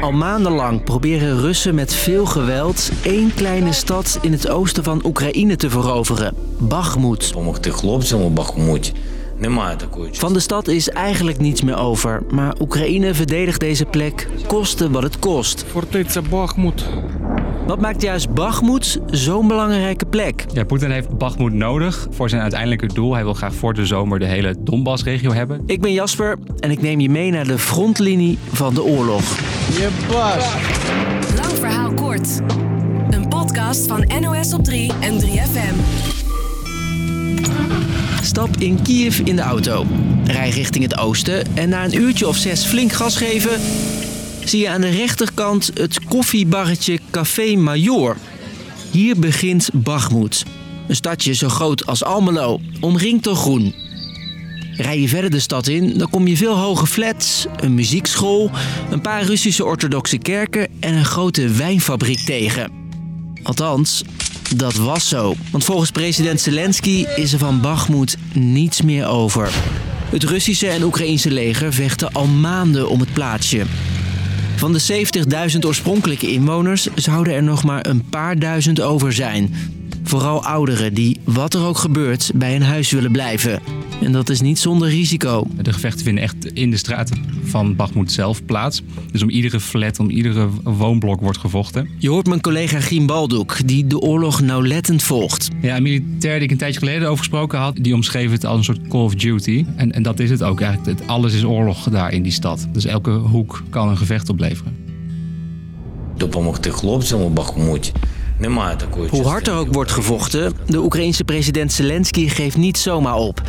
Al maandenlang proberen Russen met veel geweld één kleine stad in het oosten van Oekraïne te veroveren, Bakhmut. Van de stad is eigenlijk niets meer over, maar Oekraïne verdedigt deze plek koste wat het kost. Fortezza Bakhmut wat maakt juist Bakhmut zo'n belangrijke plek? Ja, Poetin heeft Bakhmut nodig voor zijn uiteindelijke doel. Hij wil graag voor de zomer de hele Donbass-regio hebben. Ik ben Jasper en ik neem je mee naar de frontlinie van de oorlog. Lang verhaal kort. Een podcast van NOS op 3 en 3FM. Stap in Kiev in de auto. Rij richting het oosten en na een uurtje of zes flink gas geven... zie je aan de rechterkant het koffiebarretje Café Major. Hier begint Bakhmut. Een stadje zo groot als Almelo, omringd door groen. Rij je verder de stad in, dan kom je veel hoge flats, een muziekschool... een paar Russische orthodoxe kerken en een grote wijnfabriek tegen. Althans, dat was zo. Want volgens president Zelensky is er van Bakhmut niets meer over. Het Russische en Oekraïnse leger vechten al maanden om het plaatsje. Van de 70.000 oorspronkelijke inwoners zouden er nog maar een paar duizend over zijn. Vooral ouderen die, wat er ook gebeurt, bij een huis willen blijven. En dat is niet zonder risico. De gevechten vinden echt in de straten van Bakhmut zelf plaats. Dus om iedere flat, om iedere woonblok wordt gevochten. Je hoort mijn collega Giem Baldoek, die de oorlog nauwlettend volgt. Ja, een militair die ik een tijdje geleden over gesproken had, die omschreef het als een soort Call of Duty. En, en dat is het ook eigenlijk. Het, alles is oorlog daar in die stad. Dus elke hoek kan een gevecht opleveren. допомогти хлопцям у Бахмуті. hoe hard er ook wordt gevochten, de Oekraïense president Zelensky geeft niet zomaar op.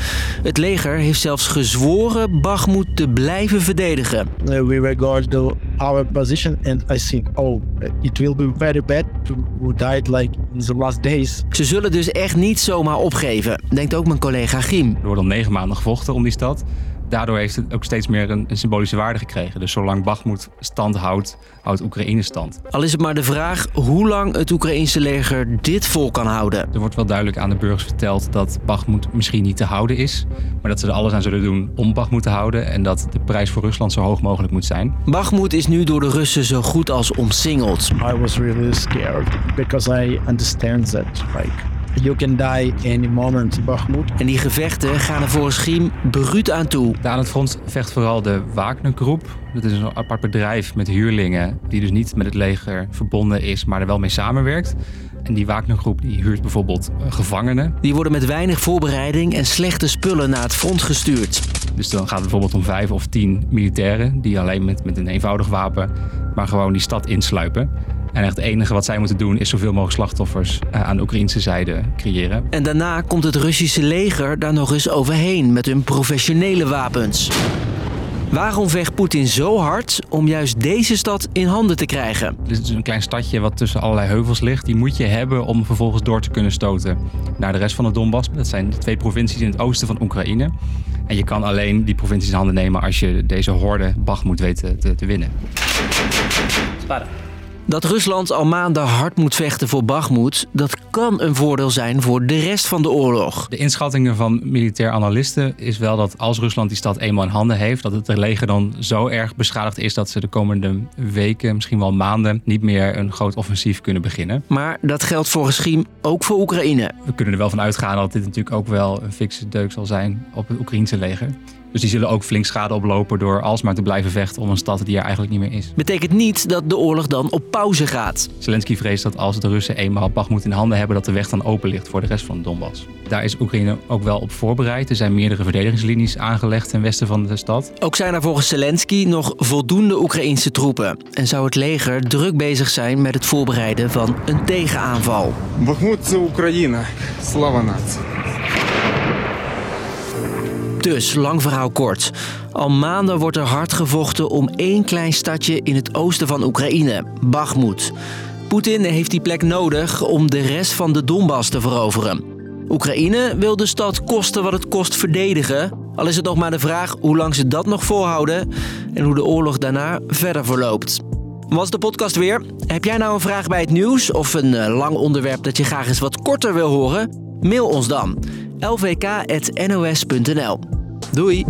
Het leger heeft zelfs gezworen Bakhmut te blijven verdedigen. Uh, we regard our position and I think oh it will be very bad to died like in the last days. Ze zullen dus echt niet zomaar opgeven, denkt ook mijn collega Giem. Er wordt al negen maanden gevochten om die stad. Daardoor heeft het ook steeds meer een, een symbolische waarde gekregen. Dus zolang Bakhmut stand houdt, houdt Oekraïne stand. Al is het maar de vraag hoe lang het Oekraïense leger dit vol kan houden. Er wordt wel duidelijk aan de burgers verteld dat Bakhmut misschien niet te houden is. Maar dat ze er alles aan zullen doen om Bakhmut te houden. En dat de prijs voor Rusland zo hoog mogelijk moet zijn. Bakhmut is nu door de Russen zo goed als omsingeld. I was really scared because I understand that like you can die any moment in Bakhmut. En die gevechten gaan er volgens Giem bruut aan toe. Daar aan het front vecht vooral de Wagner-groep. Dat is een apart bedrijf met huurlingen die dus niet met het leger verbonden is, maar er wel mee samenwerkt. En die Wagner-groep die huurt bijvoorbeeld eh, gevangenen. Die worden met weinig voorbereiding en slechte spullen naar het front gestuurd. Dus dan gaat het bijvoorbeeld om vijf of tien militairen die alleen met, met een eenvoudig wapen, maar gewoon die stad insluipen. En echt het enige wat zij moeten doen is zoveel mogelijk slachtoffers eh, aan de Oekraïnse zijde creëren. En daarna komt het Russische leger daar nog eens overheen met hun professionele wapens. Waarom vecht Poetin zo hard om juist deze stad in handen te krijgen? Dit is een klein stadje wat tussen allerlei heuvels ligt. Die moet je hebben om vervolgens door te kunnen stoten naar de rest van de Donbass. Dat zijn de twee provincies in het oosten van Oekraïne. En je kan alleen die provincies in handen nemen als je deze horde Bakhmut weet te, te, te winnen. Dat Rusland al maanden hard moet vechten voor Bakhmut, dat kan een voordeel zijn voor de rest van de oorlog. De inschattingen van militair analisten is wel dat als Rusland die stad eenmaal in handen heeft, dat het leger dan zo erg beschadigd is dat ze de komende weken, misschien wel maanden, niet meer een groot offensief kunnen beginnen. Maar dat geldt volgens Schiem ook voor Oekraïne. We kunnen er wel van uitgaan dat dit natuurlijk ook wel een fikse deuk zal zijn op het Oekraïense leger. Dus die zullen ook flink schade oplopen door alsmaar te blijven vechten om een stad die er eigenlijk niet meer is. Betekent niet dat de oorlog dan op pauze gaat. Zelensky vreest dat als de Russen eenmaal Bakhmut in handen hebben, dat de weg dan open ligt voor de rest van Donbass. Daar is Oekraïne ook wel op voorbereid. Er zijn meerdere verdedigingslinies aangelegd ten westen van de stad. Ook zijn er volgens Zelensky nog voldoende Oekraïnse troepen. En zou het leger druk bezig zijn met het voorbereiden van een tegenaanval. Bakhmut Oekraïne. Slava natie. Dus, lang verhaal kort. Al maanden wordt er hard gevochten om één klein stadje in het oosten van Oekraïne, Bakhmut. Poetin heeft die plek nodig om de rest van de Donbass te veroveren. Oekraïne wil de stad kosten wat het kost verdedigen. Al is het nog maar de vraag hoe lang ze dat nog volhouden en hoe de oorlog daarna verder verloopt. Was de podcast weer? Heb jij nou een vraag bij het nieuws of een eh, lang onderwerp dat je graag eens wat korter wil horen? Mail ons dan lvk.nos.nl. Doei!